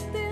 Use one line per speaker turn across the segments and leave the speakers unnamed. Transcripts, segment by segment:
that this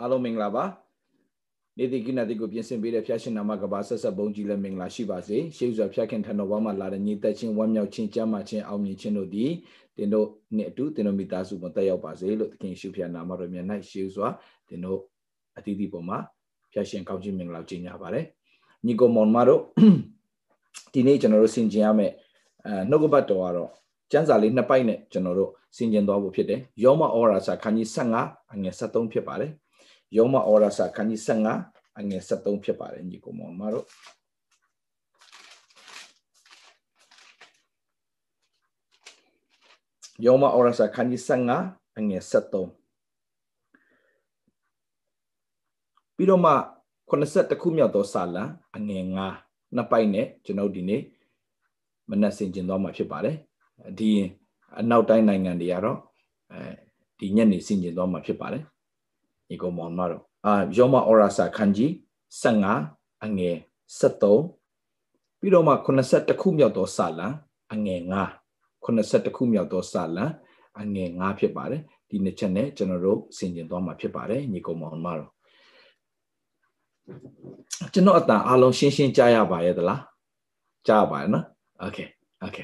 အားလုံးမင်္ဂလာပါနေတိကိနတိကိုပြင်ဆင်ပေးတဲ့ဖျားရှင်နာမကဘာဆက်ဆက်ဘုန်းကြီးလည်းမင်္ဂလာရှိပါစေရှေးစွာဖျားခင်ထံတော်ဘောမှာလာတဲ့ညီသက်ချင်းဝမ်းမြောက်ခြင်းကြမ်းမာခြင်းအောင်မြင်ခြင်းတို့သည်တင်တို့နဲ့အတူတင်တို့မိသားစုမှာတက်ရောက်ပါစေလို့သခင်ရှုဖျားနာမတော်မြတ်၌ရှေးစွာတင်တို့အသီးသီးပေါ်မှာဖျားရှင်ကောင်းခြင်းမင်္ဂလာကြီးညာပါတယ်ညီကိုမောင်မတို့ဒီနေ့ကျွန်တော်တို့ဆင်ကျင်ရမယ့်အဲနှုတ်ကပတ်တော်ကတော့ကျမ်းစာလေးနှစ်ပိုက်နဲ့ကျွန်တော်တို့ဆင်ကျင်သွားဖို့ဖြစ်တယ်ယောမဩရာစာခန်းကြီး15အငယ်73ဖြစ်ပါတယ် ယောမဩရစာခန်းကြီး15အငယ်73ဖြစ်ပါတယ်ညီကောင်မောင်မတို့ယောမဩရစာခန်းကြီး15အငယ်73ပြီးတော့မှ82ခုမြောက်သောစာလံအငယ်9နှစ်ပိုက်နဲ့ကျွန်တော်ဒီနေ့မနက်ဆင်ကျင်သွားမှာဖြစ်ပါတယ်ဒီအနောက်တိုင်းနိုင်ငံတွေကတော့အဲဒီညနေဆင်ကျင်သွားမှာဖြစ်ပါတယ် ညီကောင်မောင်မတော်အာယောမဩရာစာခန်းကြီး15အငယ်73ပြီးတော့မှ82ခုမြောက်သောစာလံအငယ်9 82ခုမြောက်သောစာလံအငယ်9ဖြစ်ပါတယ်ဒီနှစ်ချက်နဲ့ကျွန်တော်တို့ဆင်ကျင်သွားမှာဖြစ်ပါတယ်ညီကောင်မောင်မတော်ကျွန်တော်အတန်အားလုံးရှင်းရှင်းကြားရပါရဲ့သလားကြားပါရဲ့နော်โอเคโอเค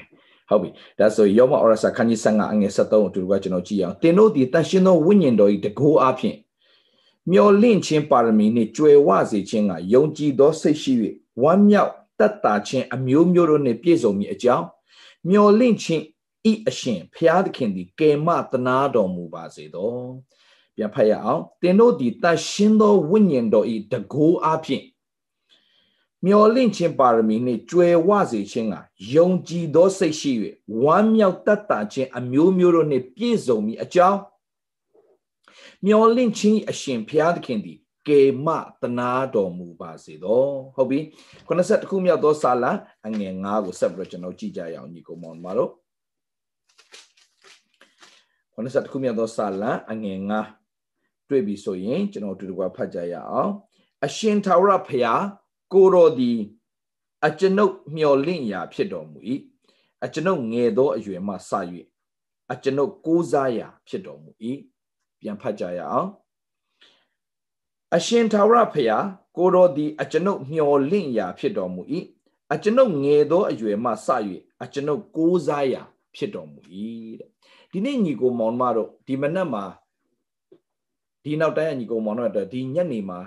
ဟုတ်ပြီဒါဆိုယောမဩရစာခန်းကြီး15အငယ်73အတူတူကကျွန်တော်ကြည့်အောင်တင်တို့ဒီတန်ရှင်သောဝိညာဉ်တော်၏တကိုးအဖြစ် မျော်လင့်ခြင်းပါရမီနှင့်ကြွယ်ဝစေခြင်းကယုံကြည်သောစိတ်ရှိ၍ဝမ်းမြောက်တတ်တာခြင်းအမျိုးမျိုးတို့နှင့်ပြည့်စုံမည်အကြောင်းမျော်လင့်ခြင်းဤအရှင်ဖျားသခင်သည်ကယ်မတနာတော်မူပါစေသောပြန်ဖတ်ရအောင်သင်တို့သည်တတ်ရှင်းသောဝိညာဉ်တော်ဤတကိုးအဖြစ်မျော်လင့်ခြင်းပါရမီနှင့်ကြွယ်ဝစေခြင်းကယုံကြည်သောစိတ်ရှိ၍ဝမ်းမြောက်တတ်တာခြင်းအမျိုးမျိုးတို့နှင့်ပြည့်စုံမည်အကြောင်း မျောလင့်ခြင်းအရှင်ဘုရားသခင်သည်ကေမတနာတော်မူပါစေသောဟုတ်ပြီ90ခုမြောက်သောစာလံအငယ်9ကိုဆက်ပြီးတော့ကျွန်တော်ကြည့်ကြရအောင်ညီကောင်မောင်မတို့90ခုမြောက်သောစာလံအငယ်9တွေ့ပြီဆိုရင်ကျွန်တော်အတူတူကဖတ်ကြရအောင်အရှင်ထာဝရဘုရားကိုတော်သည်အကျွန်ုပ်မျောလင့်ရာဖြစ်တော်မူ၏အကျွန်ုပ်ငယ်သောအရွယ်မှစ၍အကျွန်ုပ်ကိုးစားရာဖြစ်တော်မူ၏ ပြန်ဖတ်ကြရအောင်အရှင်သာဝရဖျားကိုတော်သည်အကျွန်ုပ်မျှော်လင့်ရာဖြစ်တော်မူ၏အကျွန်ုပ်ငယ်သောအရွယ်မှစ၍အကျွန်ုပ်ကိုးစားရာဖြစ်တော်မူ၏တဲ့ဒီနေ့ညီကိုမောင်မတို့ဒီမနက်မှာဒီနောက်တိုင်းညီကိုမောင်တို့အတွက်ဒီညနေမှာ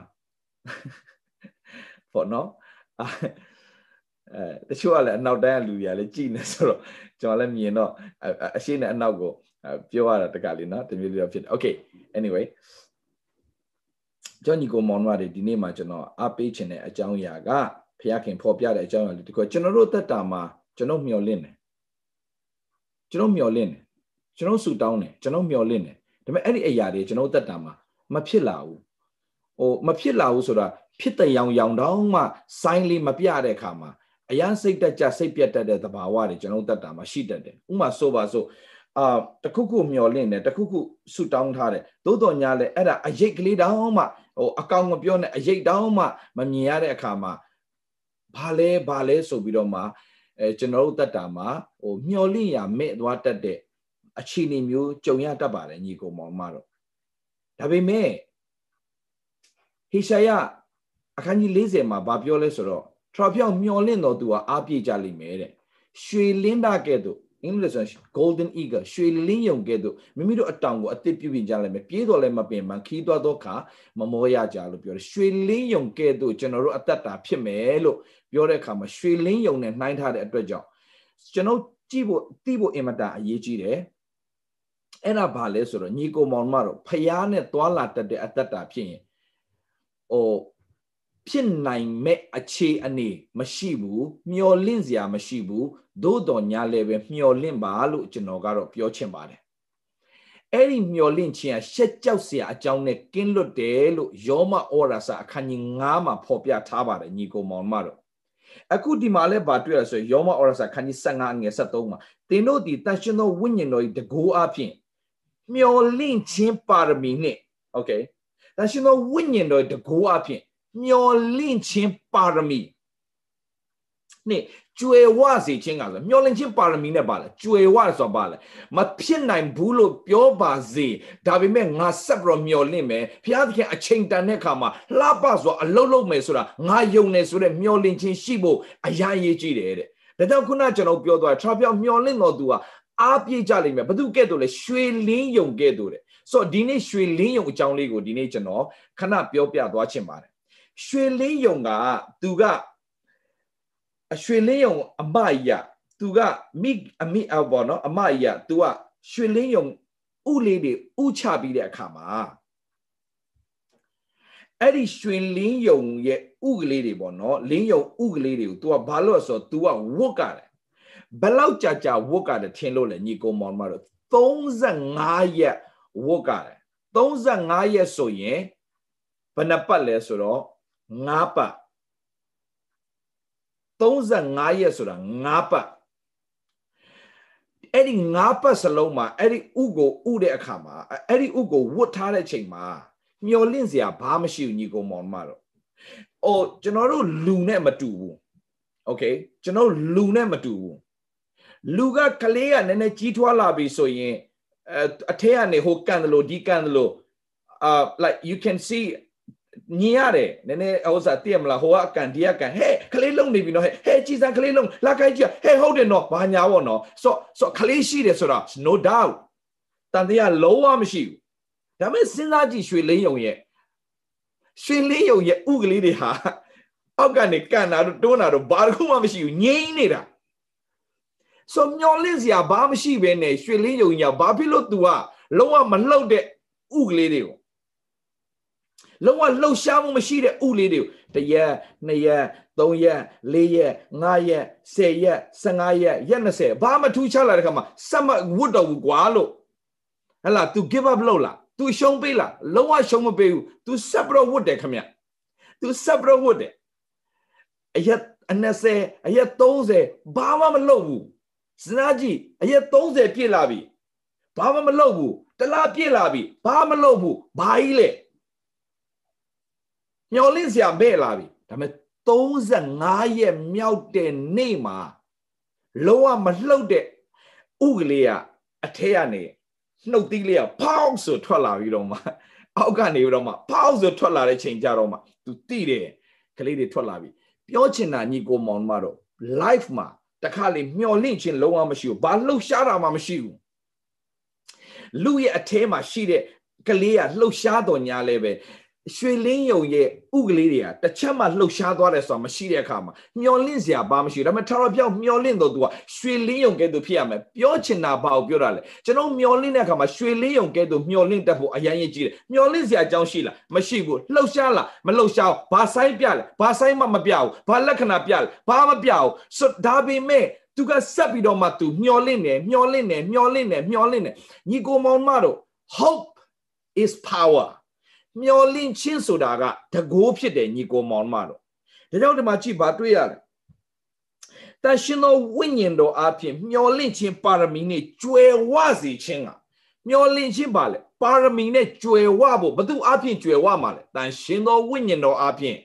ပေါ့နော်အဲတချို့ကလည်းအနောက်တိုင်းကလူတွေကလည်းကြည်နေဆိုတော့ကျွန်တော်လည်းမြင်တော့အရှိနဲ့အနောက်ကို ပြောရတာတကလေးနော်တမျိုးလေးတော့ဖြစ်တယ် okay anyway ကျွန်ညီကိုမောင်မတွေဒီနေ့မှာကျွန်တော်အားပေးခြင်းတဲ့အကြောင်းအရာကဖခင်ဖော်ပြတဲ့အကြောင်းအရာလေးတခုကျွန်တော်တို့တက်တာမှာကျွန်တော်မျှော်လင့်တယ်ကျွန်တော်မျှော်လင့်တယ်ကျွန်တော်ဆူတောင်းတယ်ကျွန်တော်မျှော်လင့်တယ်ဒါပေမဲ့အဲ့ဒီအရာတွေကျွန်တော်တက်တာမှာမဖြစ်လာဘူးဟိုမဖြစ်လာဘူးဆိုတာဖြစ်တဲ့ရောင်ရောင်တောင်းမှဆိုင်းလေးမပြတဲ့အခါမှာအရန်စိတ်တက်ကြစိတ်ပြတ်တတ်တဲ့သဘာဝတွေကျွန်တော်တက်တာမှာရှိတတ်တယ်ဥမာဆိုပါဆို အာတခုခုမျောလင့်တယ်တခုခုဆူတောင်းထားတယ်သို့တော်ညာလဲအဲ့ဒါအရိတ်ကလေးတောင်းမှဟိုအကောင်မပြောနဲ့အရိတ်တောင်းမှမမြင်ရတဲ့အခါမှာဘာလဲဘာလဲဆိုပြီးတော့မှအဲကျွန်တော်တို့တက်တာမှာဟိုမျောလင့်ရမဲ့သွားတတ်တဲ့အခြေအနေမျိုးကြုံရတတ်ပါတယ်ညီကောင်မောင်မတော့ဒါပေမဲ့ဟေရှာယအခန်းကြီး40မှာဗာပြောလဲဆိုတော့ထရပြောင်မျောလင့်တော်သူဟာအားပြေကြလိမ့်မယ်တဲ့ရွှေလင်းတာကဲ့သို့ အင်္ဂလိပ်ဆိုရင် golden eagle ရွှေလင်းယုံကဲ့သို့မိမိတို့အတောင်ကိုအသစ်ပြုပြင်ကြလိုက်မယ်ပြေးတော်လည်းမပင်မှခီးသွားသောအခါမမောရကြလို့ပြောတယ်ရွှေလင်းယုံကဲ့သို့ကျွန်တော်တို့အသက်တာဖြစ်မယ်လို့ပြောတဲ့အခါမှာရွှေလင်းယုံနဲ့နှိုင်းထားတဲ့အတွက်ကြောင့်ကျွန်တော်ကြည့်ဖို့သိဖို့အင်မတန်အရေးကြီးတယ်အဲ့ဒါဘာလဲဆိုတော့ညီကိုမောင်မတော့ဖျားနဲ့သွာလာတတ်တဲ့အသက်တာဖြစ်ရင်ဟို ဖြစ်နိုင်မဲ့အခြေအနေမရှိဘူးမျော်လင့်စရာမရှိဘူးသို့တော်ညာလည်းပဲမျော်လင့်ပါလို့ကျွန်တော်ကတော့ပြောချင်ပါတယ်အဲ့ဒီမျော်လင့်ခြင်းကရှက်ကြောက်စရာအကြောင်းနဲ့ကင်းလွတ်တယ်လို့ယောမဩရာစာအခန်းကြီး9မှာဖော်ပြထားပါတယ်ညီကောင်မောင်မတို့အခုဒီမှာလည်းဗာတွေ့ရဆိုယောမဩရာစာခန်းကြီး15အငယ်73မှာတင်းတို့ဒီတန်ရှင်သောဝိညာဉ်တော်ဤတကိုးအဖြစ်မျော်လင့်ခြင်းပါရမီနဲ့ okay တန်ရှင်သောဝိညာဉ်တော်တကိုးအဖြစ် မျော်လင့်ခြင်းပါရမီနဲ့ကျွယ်ဝစေခြင်းကလည်းမျော်လင့်ခြင်းပါရမီနဲ့ပါလဲကျွယ်ဝဆိုတာပါလဲမဖြစ်နိုင်ဘူးလို့ပြောပါစေဒါပေမဲ့ငါဆက်ပြီးတော့မျော်လင့်မယ်ဘုရားသခင်အချိန်တန်တဲ့အခါမှာလှပစွာအလုံးလုံးမယ်ဆိုတာငါယုံနေဆိုတဲ့မျော်လင့်ခြင်းရှိဖို့အရာရေးကြည့်တယ်တဲ့ဒါကြောင့်ခုနကျွန်တော်ပြောသွားတာပြောမျော်လင့်တော်သူကအားပြေးကြလိမ့်မယ်ဘသူကဲ့သို့လဲရွှေလင်းယုံကဲ့သို့တဲ့ဆိုတော့ဒီနေ့ရွှေလင်းယုံအကြောင်းလေးကိုဒီနေ့ကျွန်တော်ခဏပြောပြသွားချင်ပါတယ် ရွှေလင်းယုံကသူကအရွှေလင်းယုံအမကြီးကသူကမိအမိအောက်ပေါ့နော်အမကြီးကသူကရွှေလင်းယုံဥလေးတွေဥချပြီးတဲ့အခါမှာအဲ့ဒီရွှေလင်းယုံရဲ့ဥကလေးတွေပေါ့နော်လင်းယုံဥကလေးတွေကို तू ကဘာလို့ဆိုတော့ तू ကဝတ်ကတယ်ဘလောက်ကြာကြာဝတ်ကတယ်ထင်လို့လေညီကောင်မောင်မတို့35ရက်ဝတ်ကတယ်35ရက်ဆိုရင်ဘယ်နှပတ်လဲဆိုတော့ 9ပတ်35ရက်ဆိုတာ9ပတ်အဲ့ဒီ9ပတ်စလုံးမှာအဲ့ဒီဥကိုဥတဲ့အခါမှာအဲ့ဒီဥကိုဝတ်ထားတဲ့ချိန်မှာမျောလင့်စရာဘာမှမရှိဘူးညီကောင်မောင်မတော့။အိုကျွန်တော်တို့လူနဲ့မတူဘူး။ Okay ကျွန်တော်လူနဲ့မတူဘူး။လူကကလေးကနည်းနည်းကြီးထွားလာပြီဆိုရင်အထက်ကနေဟိုကန်တယ်လို့ဒီကန်တယ်လို့ uh like you can see ညင်ရတယ်နည်းနည်းဥစ္စာသိရမလားဟိုကအကန်ဒီကကန်ဟဲ့ကလေးလုံးနေပြီနော်ဟဲ့ဟဲ့ကြည်စံကလေးလုံးလာခိုင်းကြည့်ဟဲ့ဟုတ်တယ်နော်ဘာညာပေါ့နော်ဆိုဆိုကလေးရှိတယ်ဆိုတာ no doubt တန်တရားလုံးဝမရှိဘူးဒါပေမဲ့စဉ်းစားကြည့်ရွှေလင်းယုံရဲ့ရွှေလင်းယုံရဲ့ဥကလေးတွေဟာအောက်ကနေကန်တာတို့တွန်းတာတို့ဘာတစ်ခုမှမရှိဘူးငြိမ်းနေတာဆိုမျောလင့်စရာဘာမှမရှိဘဲနဲ့ရွှေလင်းယုံညာဘာဖြစ်လို့ तू ကလုံးဝမလှုပ်တဲ့ဥကလေးတွေကို လုံးဝလှုပ်ရှားမှုမရှိတဲ့ဥလေးတွေကိုတရက်နှစ်ရက်သုံးရက်လေးရက်ငါးရက်ဆယ်ရက်15ရက်ရက်20ဘာမှထူးခြားလာတဲ့ခါမှာစက်မဝတ်တော်ဘူးကွာလို့ဟဲ့လား तू give up လုပ်လား तू ရှုံးပေးလားလုံးဝရှုံးမပေးဘူး तू ဆက်ပြီးတော့ဝတ်တယ်ခမ तू ဆက်ပြီးတော့ဝတ်တယ်အရက်အ20အရက်30ဘာမှမလုပ်ဘူးစဉ်းစားကြည့်အရက်30ပြည့်လာပြီဘာမှမလုပ်ဘူးတလားပြည့်လာပြီဘာမှမလုပ်ဘူးဘာကြီးလဲ မျောလင့်စရာမဲ့လာပြီဒါပေမဲ့35ရက်မြောက်တဲ့နေ့မှာလုံးဝမလှုပ်တဲ့ဥကလေးကအထက်ကနေနှုတ်သီးလေးကဖောက်ဆိုထွက်လာပြီးတော့မှအောက်ကနေပြီးတော့မှဖောက်ဆိုထွက်လာတဲ့ချိန်ကြတော့မှ तू တိတယ်ကလေးတွေထွက်လာပြီပြောချင်တာညီကိုမောင်မတော့ life မှာတခါလေမျောလင့်ခြင်းလုံးဝမရှိဘူးဘာလှုပ်ရှားတာမှမရှိဘူးလူရဲ့အထဲမှာရှိတဲ့ကလေးကလှုပ်ရှားတော်ညာလဲပဲ ရွှေလင်းယုံရဲ့ဥကလေးတွေကတစ်ချက်မှလှုပ်ရှားသွားတယ်ဆိုတာမရှိတဲ့အခါမှာမျောလင့်စရာဘာမရှိဘူးဒါပေမဲ့ထာဝရပြောက်မျောလင့်တော့သူကရွှေလင်းယုံကဲ့သို့ဖြစ်ရမယ်ပြောချင်တာဘာကိုပြောတာလဲကျွန်တော်မျောလင့်တဲ့အခါမှာရွှေလင်းယုံကဲ့သို့မျောလင့်တတ်ဖို့အရင်ရင်ကြီးတယ်မျောလင့်စရာအကြောင်းရှိလားမရှိဘူးလှုပ်ရှားလားမလှုပ်ရှားဘာဆိုင်ပြလဲဘာဆိုင်မှမပြဘူးဘာလက္ခဏာပြလဲဘာမပြဘူးဆိုဒါပေမဲ့သူကဆက်ပြီးတော့မှသူမျောလင့်တယ်မျောလင့်တယ်မျောလင့်တယ်မျောလင့်တယ်ညီကိုမောင်မတို့ hope is power မျောလင့်ခြင်းဆိုတာကတကိုးဖြစ်တယ်ညီကိုမောင်မတို့ဒါကြောင့်ဒီမှာကြည့်ပါတွေ့ရတယ်တန်ရှင်သောဝိညာဉ်တော်အဖြစ်မျောလင့်ခြင်းပါရမီနဲ့ကျွယ်ဝစေခြင်းကမျောလင့်ခြင်းပါလေပါရမီနဲ့ကျွယ်ဝဖို့ဘသူအဖြစ်ကျွယ်ဝမှာလဲတန်ရှင်သောဝိညာဉ်တော်အဖြစ်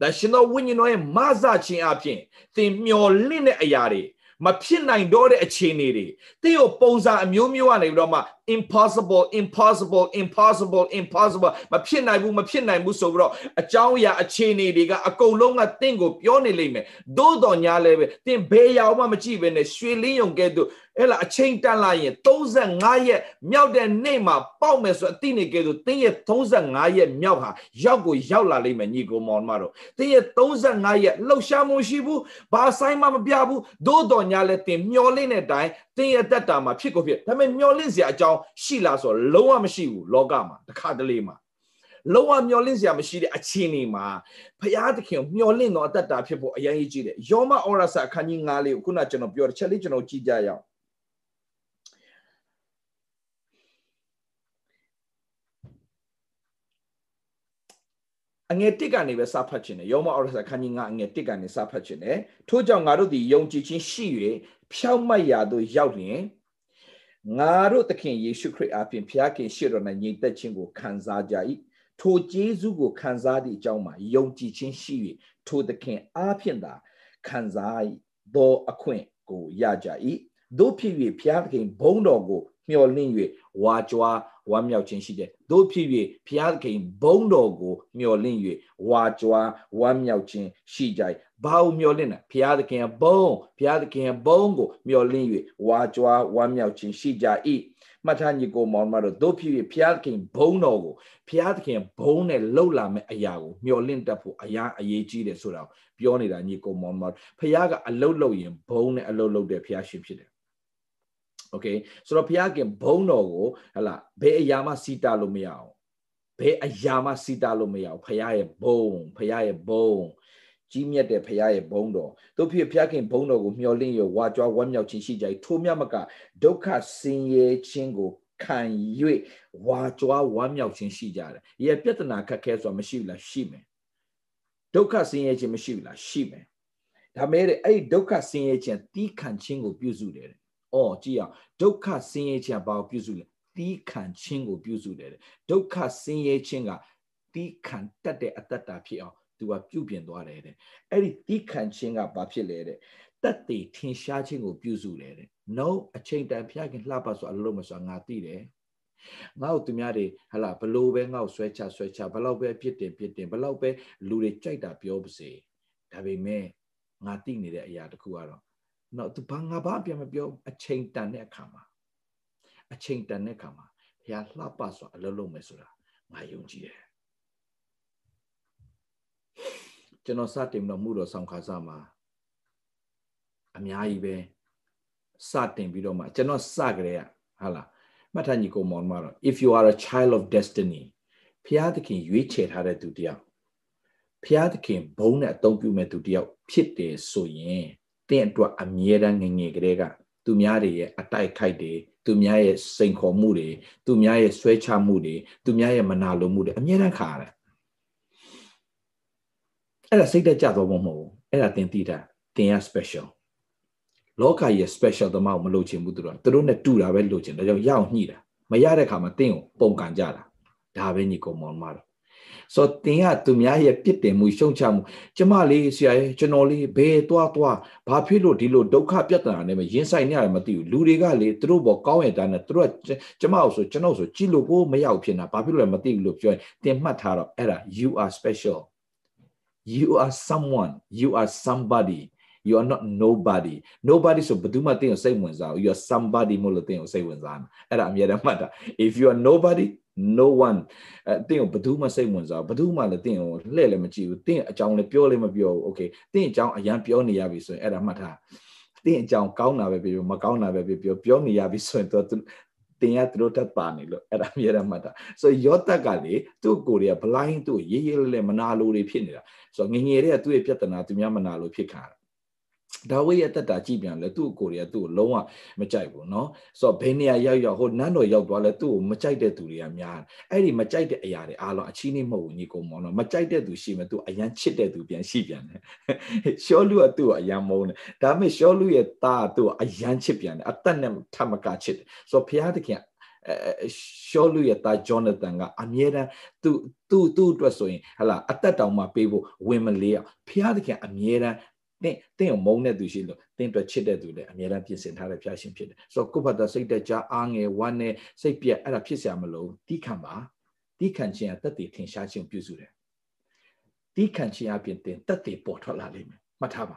တန်ရှင်သောဝိညာဉ်တော်ရဲ့မဆခြင်းအဖြစ်သင်မျောလင့်တဲ့အရာတွေ မဖြစ်နိုင်တော့တဲ့အခြေအနေတွေတင်းကိုပုံစံအမျိုးမျိုးကနေပြီးတော့မှ impossible impossible impossible impossible မဖြစ်နိုင်ဘူးမဖြစ်နိုင်ဘူးဆိုပြီးတော့အကြောင်းအရာအခြေအနေတွေကအကုန်လုံးကတင်းကိုပြောနေလိမ့်မယ်သို့တော်ညာလည်းပဲတင်းဘယ်ရောက်မှမကြည့်ပဲနဲ့ရွှေလင်းယုံကဲ့သို့ အဲ့လားအချိန်တန်လာရင်35ရက်မြောက်တဲ့နေ့မှာပေါက်မယ်ဆိုအတိနေကဲဆိုတင်းရဲ့35ရက်မြောက်ဟာရောက်ကိုရောက်လာလိမ့်မယ်ညီကိုမောင်မတို့တင်းရဲ့35ရက်လှုပ်ရှားမှုရှိဘူးဘာဆိုင်မှမပြဘူးသို့တော်ညာလဲတင်မျောလင့်တဲ့အတိုင်းတင်းရဲ့တက်တာမှာဖြစ်ကိုဖြစ်ဒါပေမဲ့မျောလင့်စရာအကြောင်းရှိလားဆိုတော့လုံးဝမရှိဘူးလောကမှာတစ်ခါတလေမှာလုံးဝမျောလင့်စရာမရှိတဲ့အခြေအနေမှာဘုရားသခင်မျောလင့်တော်အတ္တတာဖြစ်ဖို့အရင်ကြီးတယ်ယောမဩရစာအခန်းကြီး9လေးကိုခုနကျွန်တော်ပြောတဲ့ချက်လေးကျွန်တော်ကြည့်ကြရအောင် အငယ်တစ်ကနေပဲစဖတ်ခြင်းတယ်ယောမဩရစာခန်းကြီး9အငယ်တစ်ကနေစဖတ်ခြင်းတယ်ထို့ကြောင့်ငါတို့သည်ယုံကြည်ခြင်းရှိ၍ဖြောက်မတ်ရာသို့ရောက်လျင်ငါတို့သခင်ယေရှုခရစ်အားဖြင့်ဖျားခင်ရှေ့တော်၌ညီသက်ခြင်းကိုခံစားကြ၏ထိုကျေးဇူးကိုခံစားသည့်အကြောင်းမှာယုံကြည်ခြင်းရှိ၍ထိုသခင်အားဖြင့်သာခံစားသောအခွင့်ကိုရကြ၏တို့ဖြစ်၍ဖျားသခင်ဘုန်းတော်ကိုမျှော်လင့်၍ဝါကြွား ဝမ်းမြောက်ခြင်းရှိတယ်တို့ဖြစ်၍ဘုရားသခင်ဘုန်းတော်ကိုမျှော်လင့်၍ဝါကြွားဝမ်းမြောက်ခြင်းရှိကြ၏ဘာကိုမျှော်လင့်လဲဘုရားသခင်ဘုန်းဘုရားသခင်ဘုန်းကိုမျှော်လင့်၍ဝါကြွားဝမ်းမြောက်ခြင်းရှိကြ၏မှတ်ထားညီကိုမောင်မတို့တို့ဖြစ်၍ဘုရားသခင်ဘုန်းတော်ကိုဘုရားသခင်ဘုန်းနဲ့လှုပ်လာမဲ့အရာကိုမျှော်လင့်တတ်ဖို့အရာအရေးကြီးတယ်ဆိုတာပြောနေတာညီကိုမောင်မတို့ဘုရားကအလုတ်လုတ်ရင်ဘုန်းနဲ့အလုတ်လုတ်တဲ့ဘုရားရှင်ဖြစ်တယ် okay ဆိုတော့ဘုရားခင်ဘုန်းတော်ကိုဟလာဘယ်အရာမှစီတာလို့မရအောင်ဘယ်အရာမှစီတာလို့မရအောင်ဘုရားရဲ့ဘုန်းဘုရားရဲ့ဘုန်းကြီးမြတ်တဲ့ဘုရားရဲ့ဘုန်းတော်တို့ဖြစ်ဘုရားခင်ဘုန်းတော်ကိုမျှော်လင့်ရဝါကြွားဝမ်းမြောက်ခြင်းရှိကြ၏ထိုမြတ်မကဒုက္ခဆင်းရဲခြင်းကိုခံ၍ဝါကြွားဝမ်းမြောက်ခြင်းရှိကြတယ်။ဒီပြဿနာခက်ခဲဆိုတာမရှိဘူးလားရှိမယ်။ဒုက္ခဆင်းရဲခြင်းမရှိဘူးလားရှိမယ်။ဒါမဲ့အဲ့ဒုက္ခဆင်းရဲခြင်းတီးခံခြင်းကိုပြုစုတယ် အော်ကြည့်အောင်ဒုက္ခဆင်းရဲခြင်းဘာကိုပြုစုလဲတီးခံခြင်းကိုပြုစုတယ်ဒုက္ခဆင်းရဲခြင်းကတီးခံတတ်တဲ့အတ္တတာဖြစ်အောင်သူကပြုပြင်သွားတယ်တဲ့အဲ့ဒီတီးခံခြင်းကဘာဖြစ်လဲတဲ့တတ်တည်ထင်ရှားခြင်းကိုပြုစုတယ်တဲ့ no အချိန်တန်ဖျားခင်လှပဆိုအလုံးမဆိုငါသိတယ်ငါ့ကိုသူများတွေဟလာဘလို့ပဲငါ့ကိုဆွဲချဆွဲချဘလောက်ပဲဖြစ်တင်ဖြစ်တင်ဘလောက်ပဲလူတွေကြိုက်တာပြောပါစေဒါပေမဲ့ငါသိနေတဲ့အရာတစ်ခုကတော့ နော်သူဘာငါဘာပြန်မပြောအချိန်တန်တဲ့အခါမှာအချိန်တန်တဲ့အခါမှာဘုရားလှပစွာအလုပ်လုပ်မယ်ဆိုတာငါယုံကြည်တယ်ကျွန်တော်စတင်တော့မှုတော်ဆောင်ခါစားမှာအများကြီးပဲစတင်ပြီးတော့မှကျွန်တော်စကြတဲ့ဟာလားမှတ်ထားညီကိုမောင်မတော့ if you are a child of destiny ဖျားသခင်ရွေးချယ်ထားတဲ့သူတယောက်ဖျားသခင်ဘုန်းနဲ့အသုံးပြုမဲ့သူတယောက်ဖြစ်တယ်ဆိုရင် တင့်အတွက်အမြဲတမ်းငငယ်ကလေးကသူများတွေရဲ့အတိုက်ခိုက်တွေသူများရဲ့စိန်ခေါ်မှုတွေသူများရဲ့ဆွဲချမှုတွေသူများရဲ့မနာလိုမှုတွေအမြဲတမ်းခါရတယ်အဲ့ဒါစိတ်သက်ကြတော့မဟုတ်ဘူးအဲ့ဒါတင်သိတာတင်ရ special လောကရဲ့ special တမောက်မလို့ချင်ဘူးသူတို့သူတို့နဲ့တူတာပဲလို့ချင်ဒါကြောင့်ရအောင်ညှိတာမရတဲ့ခါမှာတင်းကိုပုံကန်ကြတာဒါပဲညီကောင်မောင်မတော် ဆိုတော့တင်ကသူများရဲ့ပြစ်တင်မှုရှုံချမှုကျမလေးဆရာရဲ့ကျွန်တော်လေးဘယ်သွားသွားဘာဖြစ်လို့ဒီလိုဒုက္ခပြဿနာနဲ့မရင်ဆိုင်နေရတယ်မသိဘူးလူတွေကလေသူတို့ဘောကောင်းရတဲ့နဲ့သူတို့ကကျမအောင်ဆိုကျွန်တော်ဆိုကြည့်လို့ကိုမရောက်ဖြစ်နေတာဘာဖြစ်လို့လဲမသိဘူးလို့ပြောရင်တင်မှတ်ထားတော့အဲ့ဒါ you are special you are someone you are somebody you are not nobody nobody ဆိုဘယ်သူမှတင်းကိုစိတ်ဝင်စားဘူး you are somebody မို့လို့တင်းကိုစိတ်ဝင်စားမှာအဲ့ဒါအမြဲတမ်းမှတ်တာ if you are nobody no one အဲတင်းကိုဘယ်သူမှစိတ်ဝင်စားဘယ်သူမှလည်းတင်းကိုလှည့်လည်းမကြည့်ဘူးတင်းအကြောင်းလည်းပြောလည်းမပြောဘူး okay တင်းအကြောင်းအရန်ပြောနေရပြီဆိုရင်အဲ့ဒါမှတ်ထားတင်းအကြောင်းကောင်းတာပဲပြောမကောင်းတာပဲပြောပြောနေရပြီဆိုရင်တော့တင်ရသူတို့တက်ပါနေလို့အဲ့ဒါမြဲတမ်းမှတ်တာဆိုယောသက်ကလေသူ့ကိုယ်တွေက blind သူ့ရေးရေးလဲလဲမနာလိုတွေဖြစ်နေတာဆိုငငယ်တွေကသူ့ရဲ့ပြဿနာသူများမနာလိုဖြစ်ခါတာ ဒါဝိရဲ့တက်တာကြည့်ပြန်လဲသူ့ကိုယ်တွေကသူ့ကိုလုံးဝမကြိုက်ဘူးเนาะဆိုတော့ဘယ်နေရာရောက်ရောက်ဟိုနန်းတော်ရောက်သွားလဲသူ့ကိုမကြိုက်တဲ့သူတွေကများအဲ့ဒီမကြိုက်တဲ့အရာတွေအားလုံးအချီးနှိမ့်မဟုတ်ဘူးညီကောင်မောင်တော့မကြိုက်တဲ့သူရှိမယ်သူအရန်ချစ်တဲ့သူပြန်ရှိပြန်တယ်ရှောလူကသူ့ကိုအရန်မုန်းတယ်ဒါပေမဲ့ရှောလူရဲ့သားကသူ့ကိုအရန်ချစ်ပြန်တယ်အသက်နဲ့ထမကချစ်တယ်ဆိုတော့ဘုရားသခင်ရှောလူရဲ့သားဂျောနသန်ကအမြဲတမ်းသူသူသူ့အတွက်ဆိုရင်ဟလာအသက်တောင်မှပေးဖို့ဝင်မလေးအောင်ဘုရားသခင်အမြဲတမ်း သင်သင်ကိုမုန်းတဲ့သူရှိလို့သင်အတွက်ချစ်တဲ့သူလည်းအမြဲတမ်းပြင်ဆင်ထားတဲ့ဖျားရှင်ဖြစ်တယ်ဆိုတော့ကိုယ့်ဘက်သာစိတ်တကြအားငယ်ဝမ်းနဲ့စိတ်ပြက်အဲ့ဒါဖြစ်စရာမလိုတီးခံပါတီးခံခြင်းကတသက်ထင်ရှားခြင်းပြုစုတယ်တီးခံခြင်းအပြင်သင်တသက်ပေါ်ထွက်လာလိမ့်မယ်မှတ်ထားပါ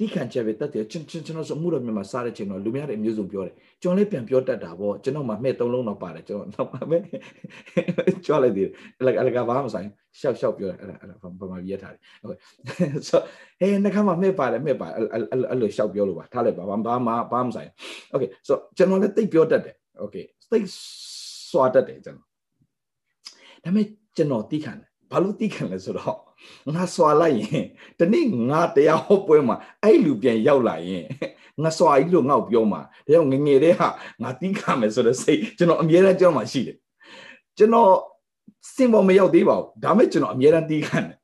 တီ တိခံချက်ပဲတတ်တယ်ကျွန်ကျွန်တော်ဆိုမှုတော်မြန်မာစားတဲ့ချိန်တော့လူများတဲ့အမျိုးစုံပြောတယ်ကျွန်တော်လည်းပြန်ပြောတတ်တာပေါ့ကျွန်တော်မှမှဲ့သုံးလုံးတော့ပါတယ်ကျွန်တော်တော့မှဲ့ကြွလိုက်သေးတယ်အလကအလကဘာမှမဆိုင်ရှောက်ရှောက်ပြောတယ်အဲ့ဒါအဲ့ဒါဘာမှပြရထားတယ်ဟုတ်ဆိုဟဲ့နှခါမှမှဲ့ပါတယ်မှဲ့ပါအဲ့လိုရှောက်ပြောလို့ပါထားလိုက်ပါဘာမှဘာမှမဆိုင်โอเคဆိုကျွန်တော်လည်းတိတ်ပြောတတ်တယ်โอเคတိတ်စွာတတ်တယ်ကျွန်တော်ဒါပေမဲ့ကျွန်တော်တိခံတယ်ဘာလို့တိခံလဲဆိုတော့ ငါစွာလိုက်ရင်ဒီနေ့ငါတရားဟောပွဲမှာအဲ့လူပြန်ရောက်လာရင်ငါစွာကြီးလို့ငါ့ကိုပြောမှာဒါကြောင့်ငငယ်တဲ့ဟာငါတိခံမယ်ဆိုတဲ့စိတ်ကျွန်တော်အမြဲတမ်းကျွန်တော်မှရှိတယ်ကျွန်တော်စင်ပေါ်မရောက်သေးပါဘူးဒါမဲ့ကျွန်တော်အမြဲတမ်းတိခံတယ်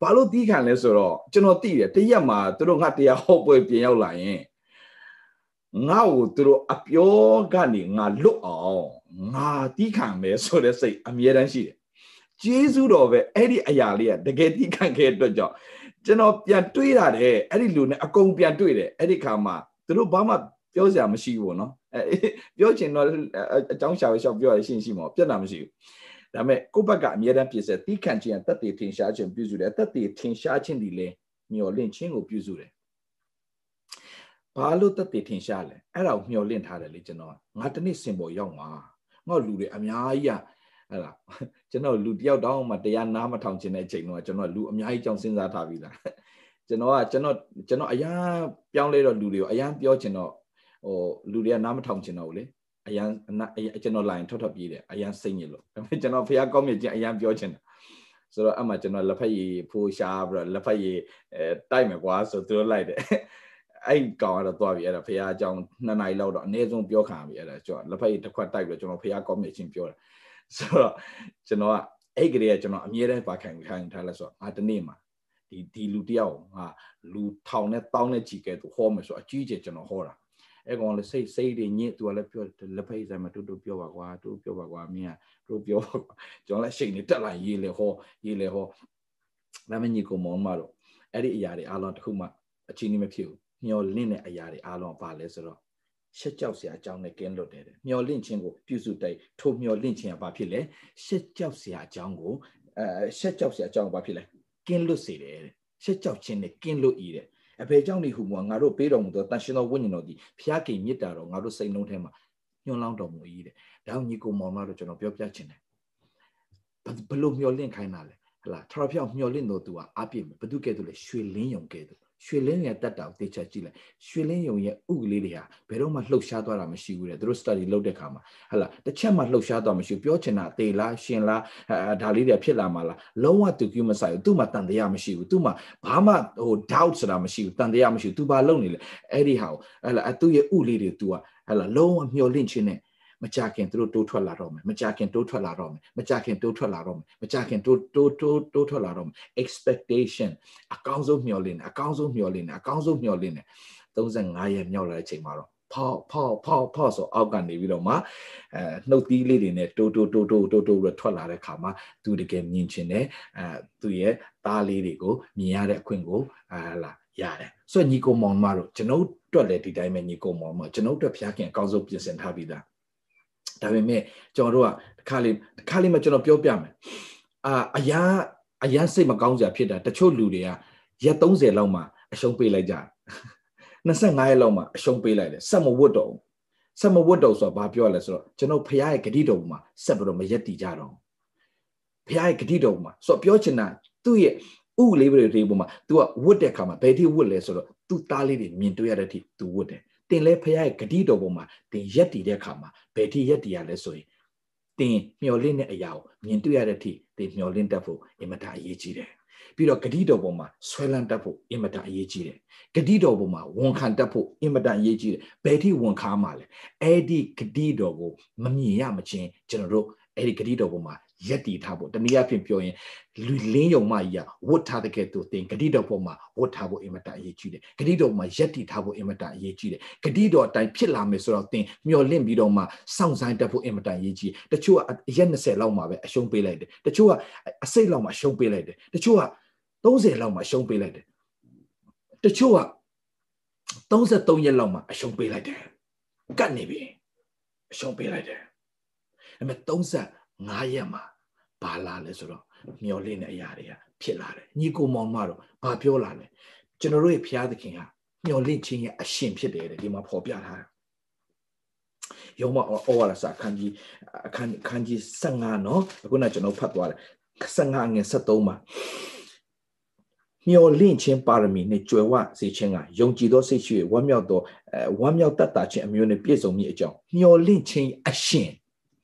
ဘာလို့တီးခံလဲဆိုတော့ကျွန်တော်သိတယ်တရက်မှာသူတို့ငါတရားဟောပွဲပြင်ရောက်လာရင်ငါ့ကိုသူတို့အပြောကနေငါလွတ်အောင်ငါတီးခံမယ်ဆိုတဲ့စိတ်အမြဲတမ်းရှိတယ် ကျေးဇူးတော်ပဲအဲ့ဒီအရာလေးကတကယ်တီးခံခဲ့အတွက်ကြောင့်ကျွန်တော်ပြန်တွေးတာတဲ့အဲ့ဒီလူနဲ့အကုန်ပြန်တွေးတယ်အဲ့ဒီခါမှာသူတို့ဘာမှပြောစရာမရှိဘူးနော်အဲပြောချင်တော့အကြောင်းရှာရှောက်ပြောရရှင်းရှိမှာပြဿနာမရှိဘူးဒါပေမဲ့ကိုယ့်ဘက်ကအမြဲတမ်းပြည့်စက်တီးခံခြင်းတက်တည်ထင်ရှားခြင်းပြုစုတယ်တက်တည်ထင်ရှားခြင်းဒီလေမျော်လင့်ခြင်းကိုပြုစုတယ်ဘာလို့တက်တည်ထင်ရှားလဲအဲ့ဒါကိုမျော်လင့်ထားတယ်လေကျွန်တော်ငါတနေ့စင်ပေါ်ရောက်မှာငါလူတွေအများကြီးက အဲ့ဒါကျွန်တော်လူတယောက်တောင်းမှတရားနားမထောင်ခြင်းတဲ့အချိန်တော့ကျွန်တော်လူအများကြီးကြောင့်စဉ်းစားထားပြီလားကျွန်တော်ကကျွန်တော်ကျွန်တော်အရန်ပြောင်းလဲတော့လူတွေကိုအရန်ပြောချင်တော့ဟိုလူတွေကနားမထောင်ချင်တော့ဘူးလေအရန်ကျွန်တော် line ထွက်ထွက်ပြေးတယ်အရန်စိတ်ညစ်လို့ဒါပေမဲ့ကျွန်တော်ဖះကောင်းမြတ်ချင်းအရန်ပြောချင်တယ်ဆိုတော့အမှကျွန်တော်လက်ဖက်ရည်ဖိုးရှားပြီးတော့လက်ဖက်ရည်အဲတိုက်မယ်ကွာဆိုသူတို့လိုက်တယ်အဲ့ကောင်ကတော့သွားပြီအဲ့ဒါဖះအကြောင်းနှစ်နာရီလောက်တော့အနည်းဆုံးပြောခံပြီအဲ့ဒါကျွန်တော်လက်ဖက်ရည်တစ်ခွက်တိုက်ပြီးတော့ကျွန်တော်ဖះကောင်းမြတ်ချင်းပြောတယ် ဆိုတော့ကျွန်တော်ကအဲ့ကလေးကကျွန်တော်အမြဲတမ်းပါခံခံထားလဲဆိုတော့ငါတနေ့မှာဒီဒီလူတယောက်ငါလူထောင်နဲ့တောင်းနဲ့ကြည်ကဲသူဟောမယ်ဆိုအကြီးကျယ်ကျွန်တော်ဟောတာအဲ့ကောင်လည်းစိတ်စိတ်တွေညစ်သူကလည်းပြောလက်ဖိတ်ဆိုင်မှာတူတူပြောပါကွာတူပြောပါကွာမင်းကတူပြောပါကွာကျွန်တော်လည်းရှိတ်နေတက်လာရေးလေဟောရေးလေဟောဒါမညီကိုမောင်မတော့အဲ့ဒီအရာတွေအားလုံးတစ်ခုမှအချင်းကြီးမဖြစ်ဘူးမျောလင့်တဲ့အရာတွေအားလုံးပါလဲဆိုတော့ ရှက်ကြောက်စရာအကြောင်းနဲ့ကင်းလွတ်တယ်မျောလင့်ခြင်းကိုပြုစုတိုက်ထိုမျောလင့်ခြင်းကဘာဖြစ်လဲရှက်ကြောက်စရာအကြောင်းကိုအဲရှက်ကြောက်စရာအကြောင်းကဘာဖြစ်လဲကင်းလွတ်စေတယ်ရှက်ကြောက်ခြင်းနဲ့ကင်းလွတ်ဤတဲ့အဖေကြောင့်ဒီဟူမှာငါတို့ပေးတော်မူသောတန်ရှင်သောဝိညာဉ်တော်ဒီဖျားကိမြစ်တာတော့ငါတို့စိတ်နှလုံးထဲမှာညွှန်လောင်းတော်မူ၏တဲ့ဒါညီကိုမောင်တို့ကျွန်တော်ပြောပြချင်တယ်ဘလို့မျောလင့်ခိုင်းတာလဲဟလာထရဖျောက်မျောလင့်တော်သူကအပြည့်ဘသူကဲ့သို့လဲရွှေလင်းယုံကဲ့သို့ ရွှေလင်းရဲ့တက်တာကိုသိချကြည့်လိုက်ရွှေလင်းယုံရဲ့ဥကလေးတွေဟာဘယ်တော့မှလှုပ်ရှားသွားတာမရှိဘူးတဲ့သူတို့ study လုပ်တဲ့ခါမှာဟလာတစ်ချက်မှလှုပ်ရှားသွားမရှိဘူးပြောချင်တာသေလားရှင်လားဒါလေးတွေဖြစ်လာမှာလားလုံးဝသူကမဆိုင်ဘူးသူ့မှာတန်တရားမရှိဘူးသူ့မှာဘာမှဟို doubt ဆိုတာမရှိဘူးတန်တရားမရှိဘူးသူဘာလုပ်နေလဲအဲ့ဒီဟာကိုဟလာသူ့ရဲ့ဥလေးတွေ तू ကဟလာလုံးဝမျောလင့်ခြင်းနဲ့ မကြခင်သူတို့တိုးထွက်လာတော့မယ်မကြခင်တိုးထွက်လာတော့မယ်မကြခင်တိုးထွက်လာတော့မယ်မကြခင်တိုးတိုးတိုးတိုးထွက်လာတော့မယ် expectation အကောင်းဆုံးမျှော်လင့်တယ်အကောင်းဆုံးမျှော်လင့်တယ်အကောင်းဆုံးမျှော်လင့်တယ်35ရက်မြောက်လာတဲ့အချိန်မှာတော့ဖောက်ဖောက်ဖောက်ဖောက်ဆိုအောက်ကနေပြီးတော့မှအဲနှုတ်သီးလေးတွေနဲ့တိုးတိုးတိုးတိုးတိုးတိုးပြီးထွက်လာတဲ့ခါမှာသူတကယ်မြင်ချင်တယ်အဲသူရဲ့သားလေးတွေကိုမြင်ရတဲ့အခွင့်ကိုအဲလာရတယ်ဆိုတော့ညီကိုမောင်မတို့ကျွန်ုပ်တို့လည်းဒီတိုင်းပဲညီကိုမောင်မကျွန်ုပ်တို့ဖျားခင်အကောင်းဆုံးပြင်ဆင်ထားပြီးသား ဒါပေမဲ့ကျွန်တော်တို့ကတစ်ခါလေးတစ်ခါလေးမှကျွန်တော်ပြောပြမယ်အာအရာအရာစိတ်မကောင်းစရာဖြစ်တာတချို့လူတွေကရက်30လောက်မှအရှုံးပေးလိုက်ကြတယ်25ရက်လောက်မှအရှုံးပေးလိုက်တယ်ဆက်မဝတ်တော့ဆက်မဝတ်တော့ဆိုတော့ဘာပြောရလဲဆိုတော့ကျွန်တော်ဖရားရဲ့ဂတိတော်မှာဆက်ပြီးတော့မရက်တည်ကြတော့ဖရားရဲ့ဂတိတော်မှာဆိုတော့ပြောချင်တာသူ့ရဲ့ဥလေးတွေပုံမှာ तू ကဝတ်တဲ့ခါမှာဘယ်ထိဝတ်လဲဆိုတော့ तू သားလေးတွေမြင်တွေ့ရတဲ့အထိ तू ဝတ်တယ် တင်လဲဖရားရဲ့ဂတိတော်ပေါ်မှာတင်ရက်တည်တဲ့အခါမှာဘယ်ထိရက်တည်ရလဲဆိုရင်တင်မျော်လင့်တဲ့အရာကိုမြင်တွေ့ရတဲ့အထိတင်မျော်လင့်တတ်ဖို့အင်မတန်အရေးကြီးတယ်ပြီးတော့ဂတိတော်ပေါ်မှာဆွဲလန်းတတ်ဖို့အင်မတန်အရေးကြီးတယ်ဂတိတော်ပေါ်မှာဝန်ခံတတ်ဖို့အင်မတန်အရေးကြီးတယ်ဘယ်ထိဝန်ခံမှာလဲအဲ့ဒီဂတိတော်ကိုမမြင်ရမချင်းကျွန်တော်တို့အဲ့ဒီဂတိတော်ပေါ်မှာ ရက်တည်ထားဖို့တနည်းအားဖြင့်ပြောရင်လူလင်းယုံမကြီးကဝတ်ထားတဲ့ကဲ့သို့သင်ဂတိတော်ပေါ်မှာဝတ်ထားဖို့အင်မတန်အရေးကြီးတယ်ဂတိတော်မှာရက်တည်ထားဖို့အင်မတန်အရေးကြီးတယ်ဂတိတော်အတိုင်းဖြစ်လာမယ်ဆိုတော့သင်မျော်လင့်ပြီးတော့မှစောင့်ဆိုင်တတ်ဖို့အင်မတန်အရေးကြီးတချို့ကရက်20လောက်မှာပဲအရှုံးပေးလိုက်တယ်တချို့ကအစိတ်လောက်မှာအရှုံးပေးလိုက်တယ်တချို့က30လောက်မှာအရှုံးပေးလိုက်တယ်တချို့က33ရက်လောက်မှာအရှုံးပေးလိုက်တယ်ကတ်နေပြီအရှုံးပေးလိုက်တယ်အဲ့မဲ့35ရက်မှာ ဘာလာလဲဆိုတော့မျောလင့်တဲ့အရာတွေကဖြစ်လာတယ်ညီကိုမောင်မတော့ဘာပြောလာလဲကျွန်တော်တို့ရဲ့ဘုရားသခင်ကမျောလင့်ခြင်းရဲ့အရှင်ဖြစ်တယ်တဲ့ဒီမှာဖော်ပြထားတယ်ယောမဩဝါဒစာအခန်းကြီးအခန်းအခန်းကြီး15နော်အခုနကျွန်တော်ဖတ်သွားတယ်15ငယ်73မှာမျောလင့်ခြင်းပါရမီနဲ့ကြွယ်ဝစေခြင်းကယုံကြည်သောစိတ်ရှိဝမ်းမြောက်သောဝမ်းမြောက်တတ်တာခြင်းအမျိုးနဲ့ပြည့်စုံမိအကြောင်းမျောလင့်ခြင်းအရှင်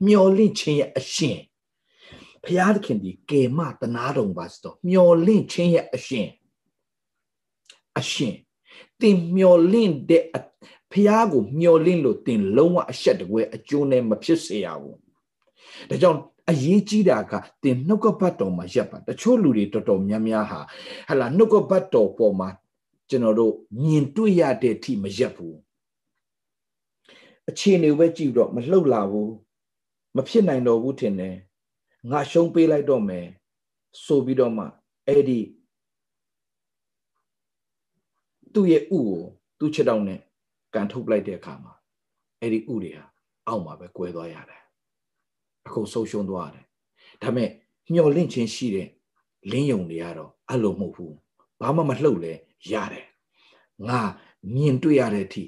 မျောလင့်ခြင်းရဲ့အရှင် ဖျားသခင်ဒီကေမတနာတော်ပါစတော့မျောလင့်ခြင်းရဲ့အရှင်အရှင်တင်မျောလင့်တဲ့ဖျားကိုမျောလင့်လို့တင်လုံးဝအဆက်တကွဲအကျိုးနဲ့မဖြစ်စေရဘူးဒါကြောင့်အရေးကြီးတာကတင်နှုတ်ကပတ်တော်မှာရပ်ပါတချို့လူတွေတော်တော်များများဟာဟလာနှုတ်ကပတ်တော်ပေါ်မှာကျွန်တော်တို့မြင်တွေ့ရတဲ့အထိမရပ်ဘူးအခြေအနေပဲကြည့်တော့မလှုပ်လာဘူးမဖြစ်နိုင်တော့ဘူးထင်တယ် ငါရှုံးပေးလိုက်တော့မယ်ဆိုပြီးတော့မှအဲ့ဒီသူ့ရဲ့ဥကိုသူ့ချက်တောင်းနဲ့ကန်ထုတ်လိုက်တဲ့အခါမှာအဲ့ဒီဥတွေဟာအောက်မှာပဲကွဲသွားရတယ်အခုဆုံးရှုံးသွားတယ်ဒါပေမဲ့မျောလင့်ခြင်းရှိတဲ့လင်းယုံတွေကတော့အဲ့လိုမဟုတ်ဘူးဘာမှမလှုပ်လဲရတယ်ငါမြင်တွေ့ရတဲ့အထိ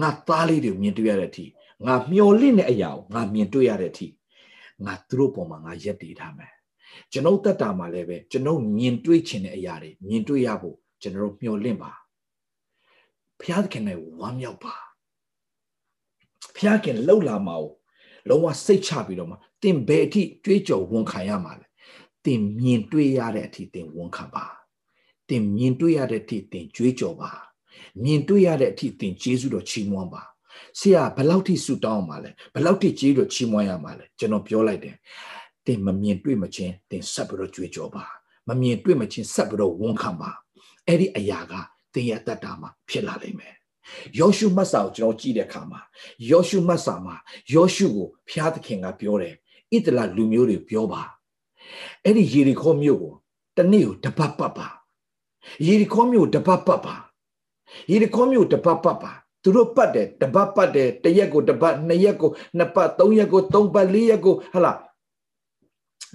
ငါသားလေးတွေမြင်တွေ့ရတဲ့အထိငါမျောလင့်တဲ့အရာကိုငါမြင်တွေ့ရတဲ့အထိ ငါသူတို့ပေါ်မှာငါရက်တည်ထားမယ်ကျွန်ုပ်တက်တာမှာလည်းပဲကျွန်ုပ်မြင်တွေ့ခြင်းတဲ့အရာတွေမြင်တွေ့ရဖို့ကျွန်တော်မျောလင့်ပါဘုရားသခင်နဲ့ဝမ်းမြောက်ပါဘုရားခင်လှုပ်လာမှာကိုလုံးဝစိတ်ချပြီးတော့မှသင်ဘယ်အထိကြွေးကြော်ဝန်ခံရမှာလဲသင်မြင်တွေ့ရတဲ့အထိသင်ဝန်ခံပါသင်မြင်တွေ့ရတဲ့အထိသင်ကြွေးကြော်ပါမြင်တွေ့ရတဲ့အထိသင်ကျေးဇူးတော်ချီးမွမ်းပါ ဆရာဘယ်လောက်ထိဆုတောင်းမှာလဲဘယ်လောက်ထိကျေးဇူးတော်ချီးမွမ်းရမှာလဲကျွန်တော်ပြောလိုက်တယ်သင်မမြင်တွေ့မချင်းသင်ဆက်ပြီးတော့ကြွေးကြော်ပါမမြင်တွေ့မချင်းဆက်ပြီးတော့ဝန်ခံပါအဲ့ဒီအရာကသင်ရဲ့တတ်တာမှာဖြစ်လာလိမ့်မယ်ယောရှုမတ်စာကိုကျွန်တော်ကြည့်တဲ့အခါမှာယောရှုမတ်စာမှာယောရှုကိုဖျားသခင်ကပြောတယ်ဣတလလူမျိုးတွေပြောပါအဲ့ဒီယေရီခေါမြို့ကိုတနေ့ကိုတပတ်ပတ်ပါယေရီခေါမြို့တပတ်ပတ်ပါယေရီခေါမြို့တပတ်ပတ်ပါ သူတို့ပတ်တယ်တပတ်ပတ်တယ်တရက်ကိုတပတ်နှစ်ရက်ကိုနှစ်ပတ်သုံးရက်ကိုသုံးပတ်လေးရက်ကိုဟလာ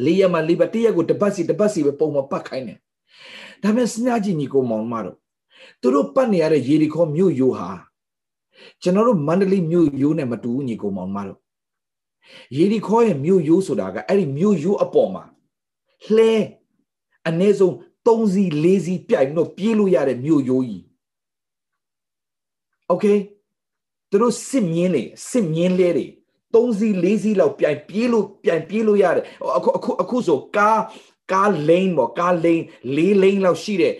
လေးရက်မှလေးပတ်တရက်ကိုတပတ်စီတပတ်စီပဲပုံမှန်ပတ်ခိုင်းတယ်ဒါပေမဲ့စညာကြီးညီကိုမောင်မတို့သူတို့ပတ်နေရတဲ့ရေဒီခေါမြို့ယိုးဟာကျွန်တော်တို့မန္တလေးမြို့ယိုးနဲ့မတူဘူးညီကောင်မောင်မတို့ရေဒီခေါရဲ့မြို့ယိုးဆိုတာကအဲ့ဒီမြို့ယိုးအပေါ်မှာလှဲအနည်းဆုံး3စီ4စီပြိုင်လို့ပြေးလို့ရတဲ့မြို့ယိုးကြီး โอเคသူတို့စစ်မြင်းလေစစ်မြင်းလဲတွေ3စီ4စီလောက်ပြိုင်ပြေးလို့ပြိုင်ပြေးလို့ရတယ်အခုအခုအခုဆိုကားကားလိန်ပေါ့ကားလိန်၄လိန်လောက်ရှိတဲ့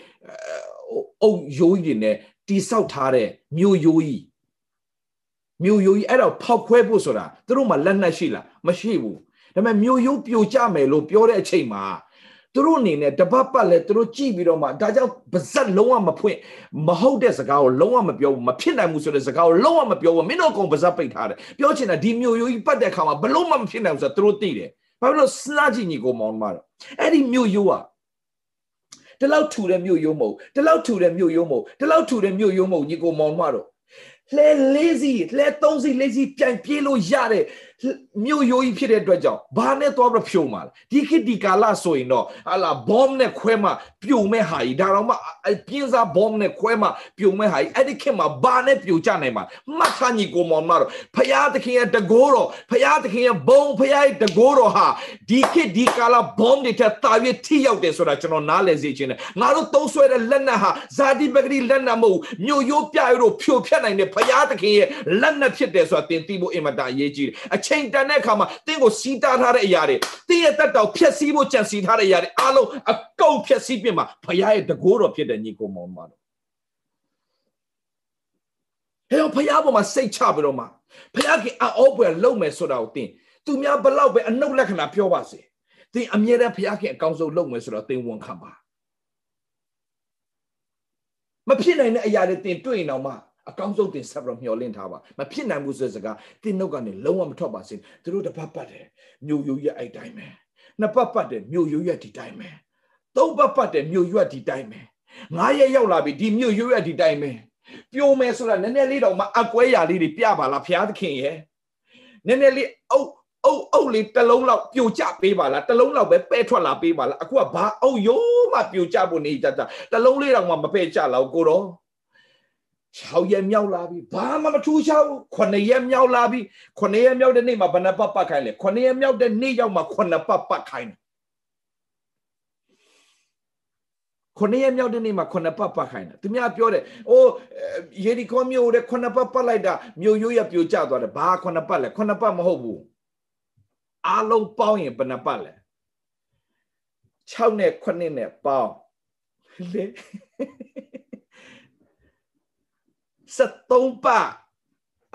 အုပ်ရိုးကြီးတွေနဲ့တိဆောက်ထားတဲ့မြို့ရိုးကြီးမြို့ရိုးကြီးအဲ့တော့ဖောက်ခွဲဖို့ဆိုတာသူတို့မှလက်နက်ရှိလားမရှိဘူးဒါပေမဲ့မြို့ရိုးပြိုကျမယ်လို့ပြောတဲ့အချိန်မှာ သူတို့အနေနဲ့တပတ်ပတ်လဲသူတို့ကြည့်ပြီးတော့မှဒါကြောင့်ပါဇက်လုံးဝမဖွင့်မဟုတ်တဲ့စကားကိုလုံးဝမပြောဘူးမဖြစ်နိုင်ဘူးဆိုတဲ့စကားကိုလုံးဝမပြောဘူးမင်းတို့ကောင်ပါဇက်ပိတ်ထားတယ်ပြောချင်တာဒီမြို့ရိုးကြီးပတ်တဲ့အခါမှာဘလုံးမမဖြစ်နိုင်ဘူးဆိုတော့သူတို့သိတယ်ဘာဖြစ်လို့စနာကြီးညီကိုမောင်မတော့အဲ့ဒီမြို့ရိုးကဒီလောက်ထူတဲ့မြို့ရိုးမဟုတ်ဒီလောက်ထူတဲ့မြို့ရိုးမဟုတ်ဒီလောက်ထူတဲ့မြို့ရိုးမဟုတ်ညီကိုမောင်မတော့လှဲလေးစီလှဲသုံးစီလေးစီပြန်ပြေးလို့ရတဲ့မြို့ရိုးကြီးဖြစ်တဲ့အတွက်ကြောင့်ဘာနဲ့သွားပြီးဖြုံမှာလဲဒီခေတ်ဒီကာလဆိုရင်တော့ဟာလာ bomb နဲ့ခွဲမှာပြိုမဲ့ဟာကြီးဒါတော့မှပြင်းစား bomb နဲ့ခွဲမှာပြိုမဲ့ဟာကြီးအဲ့ဒီခေတ်မှာဘာနဲ့ပြိုကျနိုင်မှာမှတ်သားညီကိုမောင်မတော်ဖရာသခင်ရဲ့တကိုးတော်ဖရာသခင်ရဲ့ဘုံဖရာရဲ့တကိုးတော်ဟာဒီခေတ်ဒီကာလ bomb တွေထက်တာရွေ့ထိရောက်တယ်ဆိုတာကျွန်တော်နားလည်စေချင်တယ်ငါတို့သုံးဆွဲတဲ့လက်နက်ဟာဇာတိပဂတိလက်နက်မဟုတ်မြို့ရိုးပြရိုးဖြိုဖျက်နိုင်တဲ့ဖရာသခင်ရဲ့လက်နက်ဖြစ်တယ်ဆိုတာသင်သိဖို့အင်မတန်အရေးကြီးတယ်ချိန်တန်တဲ့အခါမှာသင်ကိုစီးတားထားတဲ့အရာတွေသင်ရဲ့တက်တော်ဖျက်ဆီးဖို့ကြံစီထားတဲ့အရာတွေအားလုံးအကုန်ဖျက်ဆီးပြင်မှာဘုရားရဲ့တကိုးတော်ဖြစ်တဲ့ညီကိုမောင်မတော်ဟဲ့ဘုရားပေါ်မှာစိတ်ချပြီးတော့မှဘုရားကအောပွဲလုံးမယ်ဆိုတာကိုသင်သူများဘလောက်ပဲအနှုတ်လက္ခဏာပြောပါစေသင်အမြဲတမ်းဘုရားခင်အကောင်းဆုံးလုပ်မယ်ဆိုတော့သင်ဝန်ခံပါမဖြစ်နိုင်တဲ့အရာတွေသင်တွေ့ရင်တော့မှ အကောင်းဆုံးတင်ဆက်ပြီးတော့မျှော်လင့်ထားပါမဖြစ်နိုင်ဘူးဆိုတဲ့စကားတင်နှုတ်ကနေလုံးဝမထွက်ပါစေသူတို့တစ်ပတ်ပတ်တယ်မြို့ရိုးရက်အဲ့တိုင်းပဲနှစ်ပတ်ပတ်တယ်မြို့ရိုးရက်ဒီတိုင်းပဲသုံးပတ်ပတ်တယ်မြို့ရွက်ဒီတိုင်းပဲငါးရက်ရောက်လာပြီဒီမြို့ရွက်ဒီတိုင်းပဲပြိုမယ်ဆိုတာနည်းနည်းလေးတော့မှအကွဲရာလေးတွေပြပါလားဘုရားသခင်ရဲ့နည်းနည်းလေးအုပ်အုပ်အုပ်လေးတစ်လုံးလောက်ပြိုကျပေးပါလားတစ်လုံးလောက်ပဲပဲထွက်လာပေးပါလားအခုကဘာအုပ်ရိုးမှပြိုကျဖို့နေကြတာတစ်လုံးလေးတော့မှမပဲ့ကျလောက်ကိုတော့ 6ရက်မြောက်လာပြီဘာမှမထူးခြားဘူး9ရက်မြောက်လာပြီ9ရက်မြောက်တဲ့နေ့မှာဘယ်နှပတ်ပတ်ခိုင်းလဲ9ရက်မြောက်တဲ့နေ့ရောက်မှာ9ပတ်ပတ်ခိုင်းတယ်ခုနှစ်ရက်မြောက်တဲ့နေ့မှာခုနှစ်ပတ်ပတ်ခိုင်းတာသူများပြောတယ်။အိုးယေရီခေါမြို့တဲ့ခုနှစ်ပတ်ပတ်လိုက်တာမြို့ရိုးရပြိုကျသွားတယ်ဘာခုနှစ်ပတ်လဲခုနှစ်ပတ်မဟုတ်ဘူး။အားလုံးပေါင်းရင်ဘယ်နှပတ်လဲ။6နဲ့9နဲ့ပေါင်းလေ 73ပတ်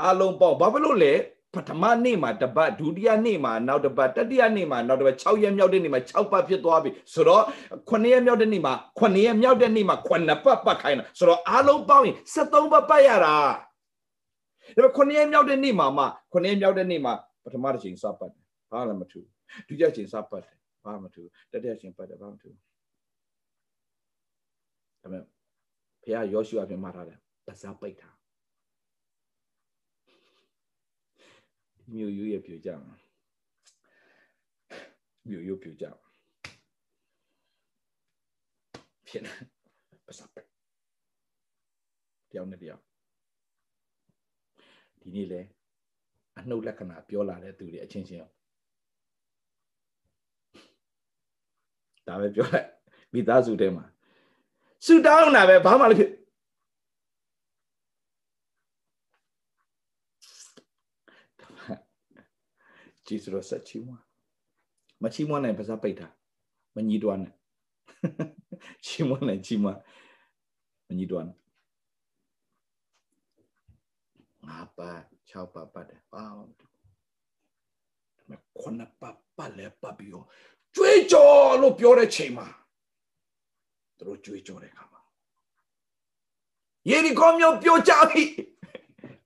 အားလုံးပေါင်းဘာဖြစ်လို့လဲပထမနေ့မှာတပတ်ဒုတိယနေ့မှာနောက်တပတ်တတိယနေ့မှာနောက်တပတ်6ရက်မြောက်တဲ့နေ့မှာ6ပတ်ဖြစ်သွားပြီဆိုတော့9ရက်မြောက်တဲ့နေ့မှာ9ရက်မြောက်တဲ့နေ့မှာ9ပတ်ပတ်ခိုင်းတာဆိုတော့အားလုံးပေါင်းရင်73ပတ်ပတ်ရတာဒါပေမဲ့9ရက်မြောက်တဲ့နေ့မှာမှ9ရက်မြောက်တဲ့နေ့မှာပထမတစ်ချိန်စပတ်တယ်ဘာလည်းမထူဒုတိယချိန်စပတ်တယ်ဘာမှမထူတတိယချိန်ပတ်တယ်ဘာမှမထူဒါပေမဲ့ဖခင်ယောရှုအပြင်မှာထားတယ်ပါဇာပိတ်တာ မြို့ရိုးရပြိုကြမှာမြို့ရိုးပြိုကြဖြစ်နေပါစပ်တယောက်နဲ့တယောက်ဒီနေ့လဲအနှုတ်လက္ခဏာပြောလာတဲ့သူတွေအချင်းချင်းဒါပဲပြောလိုက်မိသားစုထဲမှာဆူတောင်းတာပဲဘာမှလည်းဖြစ် ဂျေစုတော်ဆက်ချီးမွမ်းမချီးမွမ်းနိုင်ပါစားပိတ်တာမညီတွားနဲ့ချီးမွမ်းနိုင်ချီးမွမ်းမညီတွားနဲ့ငါပါ6ပါပါတယ်ပါမခွနပါပါလေပါပြီးတော့ကြွေးကြော်လို့ပြောတဲ့ချိန်မှာတို့ကြွေးကြော်တဲ့ခါမှာယေရီခေါမျိုးပြောကြပြီ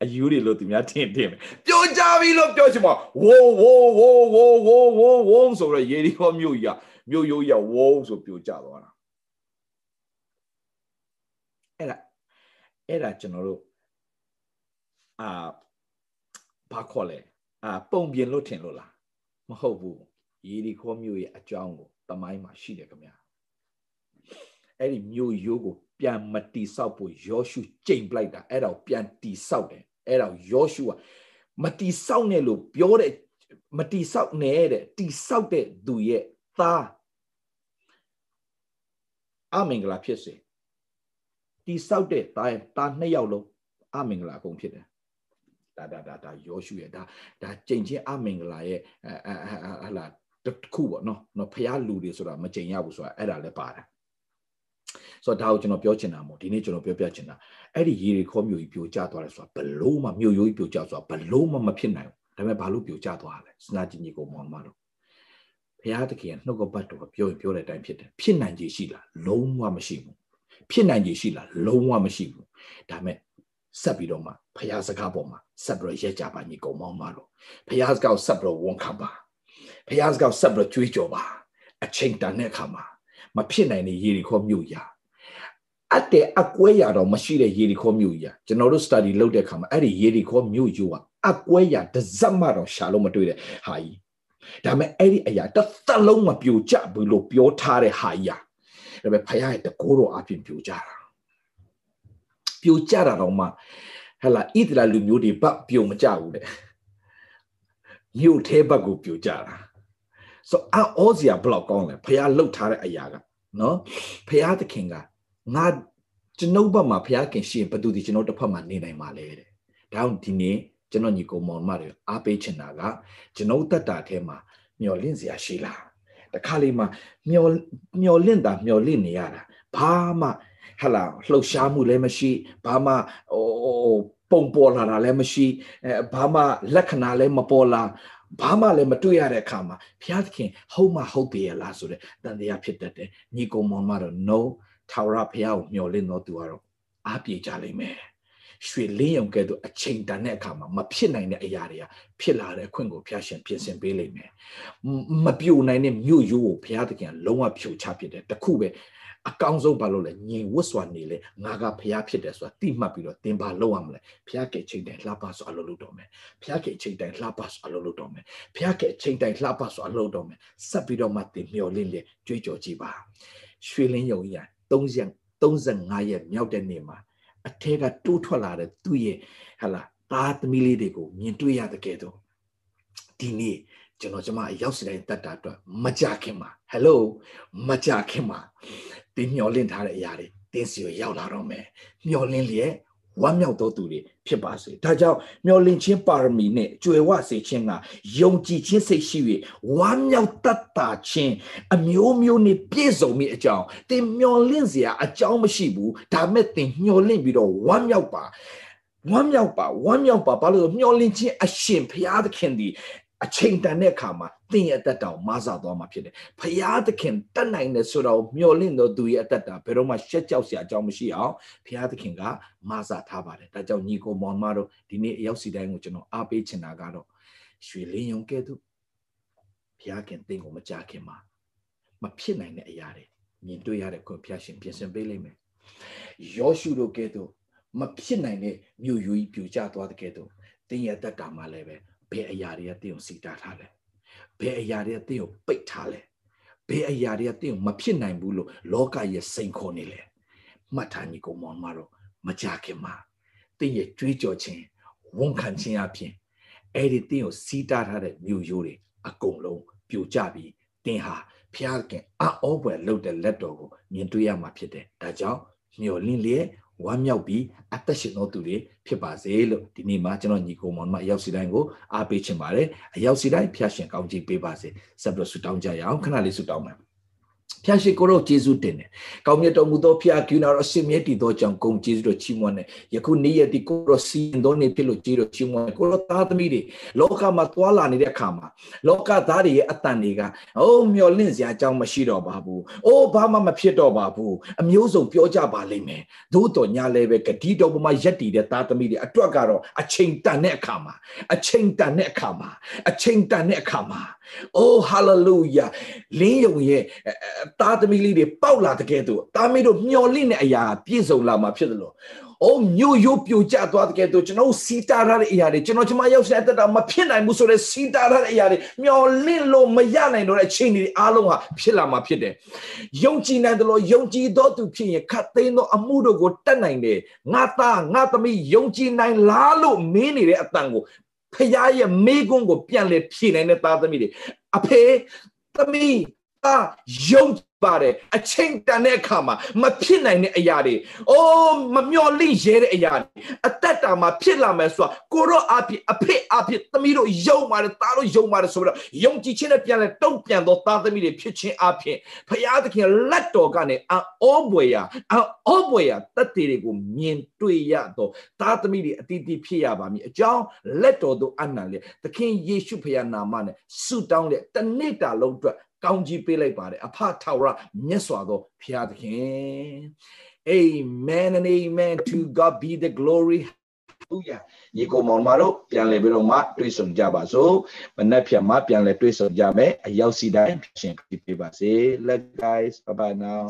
အယူတွေလို့သူများထင်ထင်ပဲပြောကြပြီလို့ပြောချင်ပါဝိုးဝိုးဝိုးဝိုးဝိုးဝိုးဝိုးဆိုတော့ရေဒီဟောမြို့ကြီးကမြို့ရိုးကြီးကဝိုးဆိုပြောကြသွားတာအဲ့ဒါအဲ့ဒါကျွန်တော်တို့အာဘာခေါ်လဲအာပုံပြင်လို့ထင်လို့လားမဟုတ်ဘူးရေဒီခေါ်မြို့ရဲ့အကြောင်းကိုတမိုင်းမှာရှိတယ်ခင်ဗျာ အဲ့ဒီမြို့ရိုးကိုပြန်မတိဆောက်ဖို့ယောရှုကြိမ်ပလိုက်တာအဲ့ဒါကိုပြန်တိဆောက်တယ်အဲ့ဒါယောရှုကမတိဆောက်နဲ့လို့ပြောတဲ့မတိဆောက်နဲ့တဲ့တိဆောက်တဲ့သူရဲ့သားအမင်္ဂလာဖြစ်စေတိဆောက်တဲ့သားသားနှစ်ယောက်လုံးအမင်္ဂလာကုန်ဖြစ်တယ်ဒါဒါဒါဒါယောရှုရဲ့ဒါဒါကြိမ်ချင်းအမင်္ဂလာရဲ့ဟလာတခုပေါ့နော်နော်ဖះလူတွေဆိုတာမကြိမ်ရဘူးဆိုတာအဲ့ဒါလည်းပါတယ် ဆိုတော့ဒါကိုကျွန်တော်ပြောချင်တာမို့ဒီနေ့ကျွန်တော်ပြောပြချင်တာအဲ့ဒီရေရီခေါ်မြို့ကြီးပြိုကျသွားတယ်ဆိုတာဘလို့မှမြို့ရိုးကြီးပြိုကျဆိုတာဘလို့မှမဖြစ်နိုင်ဘူးဒါပေမဲ့ဘာလို့ပြိုကျသွားလဲစဉ်းစားကြည့်ညီကိုမောင်မတို့ဘုရားသခင်နှုတ်ကပတ်တော်ပြောရင်ပြောတဲ့အတိုင်းဖြစ်တယ်ဖြစ်နိုင်ခြေရှိလားလုံးဝမရှိဘူးဖြစ်နိုင်ခြေရှိလားလုံးဝမရှိဘူးဒါပေမဲ့ဆက်ပြီးတော့မှဘုရားစကားပေါ်မှာဆက်ပြီးတော့ရဲကြပါညီကောင်မောင်မတို့ဘုရားစကားကိုဆက်ပြီးတော့ဝန်ခံပါဘုရားစကားကိုဆက်ပြီးတော့ကြွေးကြော်ပါအချိန်တန်တဲ့အခါမှာ မဖြစ်နိုင်တဲ့ရေရီခေါမြို့ရာအတဲ့အကွဲရတော့မရှိတဲ့ရေရီခေါမြို့ရာကျွန်တော်တို့ study လုပ်တဲ့အခါမှာအဲ့ဒီရေရီခေါမြို့ယူကအကွဲရတစက်မှတော့ရှာလို့မတွေ့တဲ့ဟာကြီးဒါပေမဲ့အဲ့ဒီအရာတစ်သက်လုံးမပြိုကျဘူးလို့ပြောထားတဲ့ဟာကြီးဒါပေမဲ့ဖခင်ရဲ့တကိုးတော်အပြင်ပြိုကျတာပြိုကျတာတော့မှဟဲ့လားဣသရေလလူမျိုးတွေဘက်ပြိုမကျဘူးတဲ့မြို့သေးဘက်ကိုပြိုကျတာဆိုအောစရာဘလောက်ကောင်းလဲဖះလှုပ်ထားတဲ့အရာက နော်ဖခင်သခင်ကငါကျွန်ုပ်ဘက်မှာဘုရားခင်ရှိရင်ဘသူဒီကျွန်တော်တစ်ဖက်မှာနေနိုင်မှာလဲတဲ့ဒါကြောင့်ဒီနေ့ကျွန်တော်ညီကောင်မောင်မတွေအားပေးချင်တာကကျွန်ုပ်တက်တာထဲမှာမျော်လင့်စရာရှိလားတခါလေးမှာမျော်မျော်လင့်တာမျော်လင့်နေရတာဘာမှဟလာလှုပ်ရှားမှုလည်းမရှိဘာမှဟိုပုံပေါ်လာတာလည်းမရှိအဲဘာမှလက္ခဏာလည်းမပေါ်လာ ဘာမှလည်းမတွေ့ရတဲ့အခါမှာဘုရားသခင်ဟုတ်မှဟုတ်ပြီလားဆိုတဲ့တန်တရားဖြစ်တတ်တယ်ညီကောင်မောင်မတော့ no ထာဝရဘုရားကိုမျှော်လင့်တော့သူကတော့အားပြေကြလိမ့်မယ်ရွှေလင်းရုံကဲ့သို့အချိန်တန်တဲ့အခါမှာမဖြစ်နိုင်တဲ့အရာတွေကဖြစ်လာတဲ့အခွင့်ကိုဘုရားရှင်ပြင်ဆင်ပေးလိမ့်မယ်မပြိုနိုင်တဲ့မြို့ရိုးကိုဘုရားသခင်လုံးဝဖြိုချဖြစ်တယ်တခုပဲ အကောင်းဆုံးဘာလို့လဲညီဝတ်စွာနေလေငါကဘုရားဖြစ်တယ်ဆိုတာတိမှတ်ပြီးတော့သင်ဘာလုပ်ရမလဲဘုရားကချိန်တိုင်းလှပစွာအလုပ်လုပ်တော့မယ်ဘုရားကချိန်တိုင်းလှပစွာအလုပ်လုပ်တော့မယ်ဘုရားကချိန်တိုင်းလှပစွာအလုပ်တော့မယ်ဆက်ပြီးတော့မှသင်မျှော်လင့်လေကြွေးကြော်ကြည့်ပါရွှေလင်းယုံကြီး35ရက်မြောက်တဲ့နေ့မှာအထက်ကတိုးထွက်လာတဲ့သူ့ရဲ့ဟလာသားသမီးလေးတွေကိုမြင်တွေ့ရတဲ့ကဲတော့ဒီနေ့ကျွန်တော်ကျမရောက်စီတိုင်းတတ်တာအတွက်မကြခင်မှာဟယ်လိုမကြခင်မှာ တင်းမျောလင့်ထားတဲ့အရာတွေတင်းစီကိုရောက်လာတော့မယ်မျောလင့်လျက်ဝမ်းမြောက်သောသူတွေဖြစ်ပါစေဒါကြောင့်မျောလင့်ခြင်းပါရမီနဲ့ကြွယ်ဝစေခြင်းကယုံကြည်ခြင်းစိတ်ရှိ၍ဝမ်းမြောက်တတ်တာခြင်းအမျိုးမျိုးနဲ့ပြည့်စုံမိအကြောင်းသင်မျောလင့်စရာအကြောင်းမရှိဘူးဒါမဲ့သင်မျောလင့်ပြီးတော့ဝမ်းမြောက်ပါဝမ်းမြောက်ပါဝမ်းမြောက်ပါဘာလို့မျောလင့်ခြင်းအရှင်ဘုရားသခင်ဒီ အချိန်တန်တဲ့အခါမှာသင်ရဲ့အသက်တာကိုမဆသွားမှာဖြစ်တယ်။ဖရာသခင်တတ်နိုင်တယ်ဆိုတော့မျှော်လင့်တော့သူရဲ့အသက်တာဘယ်တော့မှရှက်ကြောက်စရာအကြောင်းမရှိအောင်ဖရာသခင်ကမဆထားပါတယ်။ဒါကြောင့်ညီကိုမောင်မတို့ဒီနေ့အရောက်စီတိုင်းကိုကျွန်တော်အားပေးချင်တာကတော့ရွှေလင်းယုံကဲ့သို့ဖရာခင်သင်ကိုမကြခင်မှာမဖြစ်နိုင်တဲ့အရာတွေမြင်တွေ့ရတဲ့ခွင့်ဖရာရှင်ပြင်ဆင်ပေးလိမ့်မယ်။ယောရှုတို့ကဲ့သို့မဖြစ်နိုင်တဲ့မြို့ယူကြီးပြူကျသွားတဲ့ကဲ့သို့သင်ရဲ့အသက်တာမှာလည်းပဲ ဘယ်အရာတွေကတင့်ကိုစီတားထားလဲဘယ်အရာတွေကတင့်ကိုပိတ်ထားလဲဘယ်အရာတွေကတင့်ကိုမဖြစ်နိုင်ဘူးလို့လောကရဲ့စိန်ခေါ်နေလဲမှတ်ထားညီကောင်မောင်မတော့မကြခင်မှာတင့်ရဲ့ကြွေးကြော်ခြင်းဝန်ခံခြင်းအပြင်အဲ့ဒီတင့်ကိုစီးတားထားတဲ့မြို့ရိုးတွေအကုန်လုံးပြိုကျပြီးတင်ဟာဖျားခင်အောပွဲလှုပ်တဲ့လက်တော်ကိုမြင်တွေ့ရမှာဖြစ်တယ်ဒါကြောင့်မျော်လင့်လျက် ဝမ်းမြောက်ပြီးအသက်ရှင်သောသူတွေဖြစ်ပါစေလို့ဒီနေ့မှာကျွန်တော်ညီကိုမောင်မအရောက်စီတိုင်းကိုအားပေးချင်ပါတယ်အရောက်စီတိုင်းဖျာရှင်ကောင်းချီးပေးပါစေဆက်ပြီးဆုတောင်းကြရအောင်ခဏလေးဆုတောင်းမယ် ဖျာရှိကိုတော့ကျေးဇူးတင်တယ်။ကောင်းမြတ်တော်မူသောဖျာကိနာတော်ရှင်မြတ်တည်သောကြောင့်ဂုံကျေးဇူးတော်ချီးမွမ်းတယ်။ယခုနေ့ရက်ဒီကိုတော့စီရင်တော်နေဖြစ်လို့ကျေးတော်ချီးမွမ်းတယ်။ကိုတော့သားသမီးတွေလောကမှာသွာလာနေတဲ့အခါမှာလောကသားတွေရဲ့အတန်တွေကအိုးမျောလင့်စရာအကြောင်းမရှိတော့ပါဘူး။အိုးဘာမှမဖြစ်တော့ပါဘူး။အမျိုးစုံပြောကြပါလိမ့်မယ်။သို့တော်ညာလည်းပဲဂတိတော်ပေါ်မှာရက်တည်တဲ့သားသမီးတွေအတွက်ကတော့အချိန်တန်တဲ့အခါမှာအချိန်တန်တဲ့အခါမှာအချိန်တန်တဲ့အခါမှာအိုးဟာလေလုယာလင်းယုံရဲ့သားသမီးလေးတွေပေါက်လာတဲ့ကဲ့သို့သားမီးတို့မျော်လင့်တဲ့အရာပြည့်စုံလာမှာဖြစ်တယ်လို့အိုးမြို့ရိုးပြိုကျသွားတဲ့ကဲ့သို့ကျွန်တော်စီတာရတဲ့အရာတွေကျွန်တော်ကျမရောက်တဲ့အသက်တာမဖြစ်နိုင်ဘူးဆိုတဲ့စီတာရတဲ့အရာတွေမျော်လင့်လို့မရနိုင်တော့တဲ့အချိန်တွေအားလုံးဟာဖြစ်လာမှာဖြစ်တယ်ယုံကြည်နိုင်တယ်လို့ယုံကြည်သောသူဖြစ်ရင်ခတ်သိမ်းသောအမှုတို့ကိုတတ်နိုင်တယ်ငါသားငါသမီးယုံကြည်နိုင်လားလို့မင်းနေတဲ့အတန်ကိုဖခင်ရဲ့မိကွန်းကိုပြန်လဲဖြေနိုင်တဲ့သားသမီးတွေအဖေသမီးသား ယုံပါတယ်အချိန်တန်တဲ့အခါမှာမဖြစ်နိုင်တဲ့အရာတွေအိုးမမျော်လင့်ရဲတဲ့အရာတွေအသက်တာမှာဖြစ်လာမယ်ဆိုတာကိုရောအဖြစ်အဖေအဖြစ်သမီးတို့ယုံပါတယ်သားတို့ယုံပါတယ်ဆိုပြီးတော့ယုံကြည်ခြင်းနဲ့ပြန်လဲတုံ့ပြန်သောသားသမီးတွေဖြစ်ခြင်းအဖြစ်ဖခင်သခင်လက်တော်ကနေအောဘွေရာအောဘွေရာတတ်တွေတွေကိုမြင်တွေ့ရတော့သားသမီးတွေအတီးတီးဖြစ်ရပါမည်အကြောင်းလက်တော်တို့အနံလေသခင်ယေရှုဖခင်နာမနဲ့ဆုတောင်းတဲ့တနေ့တာလုံးအတွက် ကောင်းကြီးပေးလိုက်ပါတယ်အဖထာဝရမြတ်စွာသောဘုရားသခင် Amen and amen to God be the glory ဟုတ်ရရေကိုမောင်မတို့ပြန်လဲပြီးတော့မှတွေးဆုံကြပါစို့မနက်ဖြန်မှပြန်လဲတွေးဆုံကြမယ်အရောက်စီတိုင်းရှင်ပြပေးပါစေ let guys bye bye now